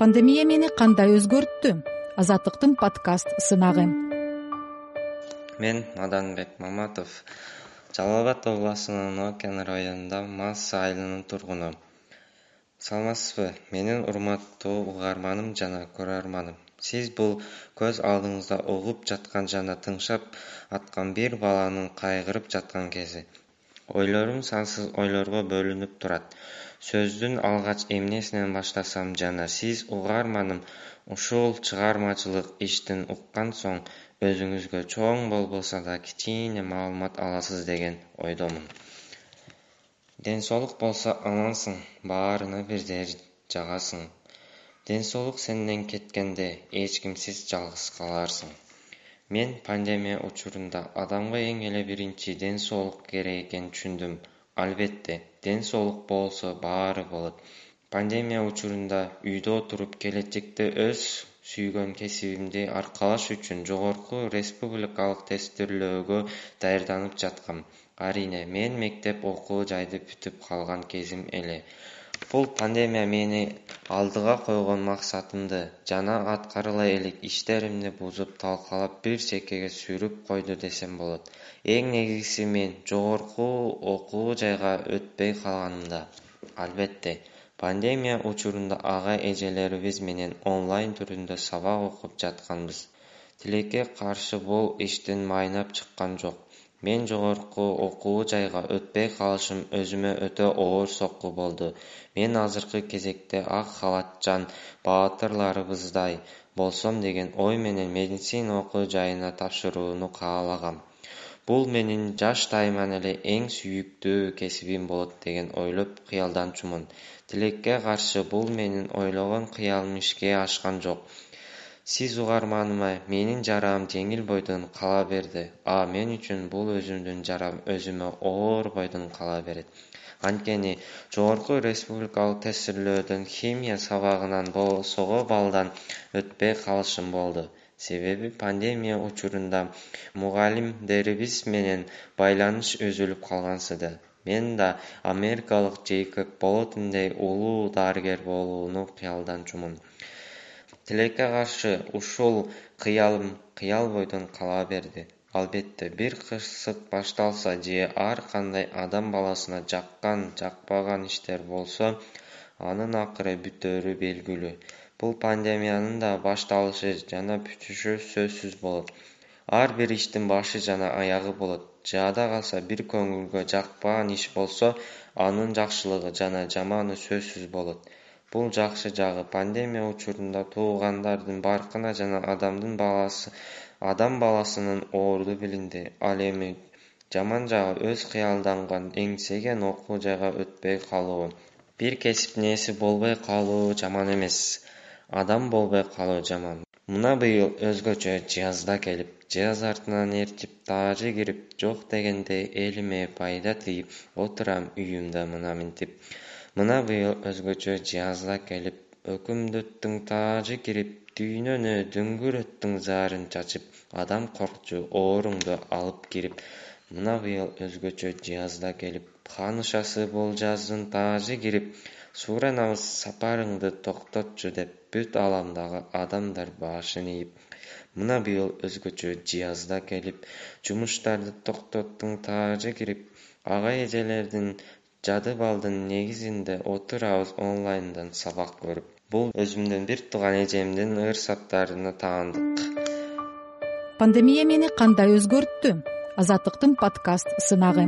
пандемия мени кандай өзгөрттү? Азаттыктын подкаст сынагы. Мен маданбек маматов жалал абад областынын окен районунда масса айылынын тургуну саламатсызбы? Менин урматтуу угарманым жана көрөрманым. Сиз бул көз алдыңызда угуп жаткан жана тыңшап аткан бир баланын кайгырып жаткан кези ойлорум сансыз ойлорго бөлүнүп турат. Сөздүн алгач эмнесинен баштасам жана сиз угарманым ушул чыгармачылык иштин уккан соң өзүңүзгө чоң болбосо да кичине маалымат аласыз деген ойдомун. Ден соолук болсо амансың баарына бирдей жагасың ден соолук сенден кеткенде эч кимсиз жалгыз каларсың мен пандемия учурунда адамга эң эле биринчи ден соолук керек экенин түшүндүм. Албетте ден соолук болсо баары болот. Пандемия учурунда үйдө отуруп келечекте өз сүйгөн кесибимди аркалаш үчүн жогорку республикалык тестирлөөгө даярданып жаткам. Арийне мен мектеп окуу жайды бүтүп калган кезим эле бул пандемия мени алдыга койгон максатымды жана аткарыла элек иштеримди бузуп талкалап бир чеккеге сүрүп койду десем болот. Эң негизгиси мен жогорку окуу жайга өтпөй калганымда. Албетте пандемия учурунда ага эжелерибиз менен онлайн түрүндө сабак окуп жатканбыз. Тилекке каршы бул иштин майнап чыккан жок мен жогорку окуу жайга өтпөй калышым өзүмө өтө оор сокку болду. Мен азыркы кезекте ак халатчан баатырларыбыздай болсом деген ой менен медицина окуу жайына тапшырууну каалагам. Бул менин жаштайыман эле эң сүйүктүү кесибим болот деген ойлоп кыялданчумун. Тилекке каршы бул менин ойлогон кыялым ишке ашкан жок сиз угарманыма менин жараам жеңил бойдон кала берди. А мен үчүн бул өзүмдүн жарам өзүмө оор бойдон кала берет. Анткени жогорку республикалык тестирлөөдөн химия сабагынан болсого баллдан өтпөй калышым болду. Себеби пандемия учурунда мугалимдерибиз менен байланыш үзүлүп калгансыды. Мен да америкалык джейкоб болотиндей улуу дарыгер болууну кыялданчумун тилекке каршы ушул кыялым кыял бойдон кала берди. Албетте бир кырсык башталса же ар кандай адам баласына жаккан жакпаган иштер болсо анын акыры бүтөөрү белгилүү. Бул пандемиянын да башталышы жана бүтүшү сөзсүз болот. Ар бир иштин башы жана аягы болот. Жада калса бир көңүлгө жакпаган иш болсо анын жакшылыгы жана жаманы сөзсүз болот бул жакшы жагы. Пандемия учурунда туугандардын баркына жана адамдын адам баласынын оорду билинди. Ал эми жаман жагы өз кыялданган эңсеген окуу жайга өтпөй калуу. Бир кесиптин ээси болбой калуу жаман эмес. Адам болбой калуу жаман. Мына быйыл өзгөчө жыязда келип жыяз артынан ээрчип таажы кирип жок дегенде элиме пайда тийип отурам үйүмдө мына минтип мына быйыл өзгөчө жыязда келип өкүмдөттүн таажы кирип дүйнөнү дүңгүрөттүң заарын чачып адам коркчу ооруңду алып кирип мына быйыл өзгөчө жыязда келип ханышасы болжаздын таажы кирип сууранабыз сапарыңды токтотчу деп бүт ааламдагы адамдар башын ийип мына быйыл өзгөчө жыязда келип жумуштарды токтоттуң таажы кирип ага эжелердин жады балдын негизинде отурабыз онлайндан сабак көрүп бул өзүмдүн бир тууган эжемдин ырсаттарына таандык. Пандемия мени кандай өзгөрттү? Азаттыктын подкаст сынагы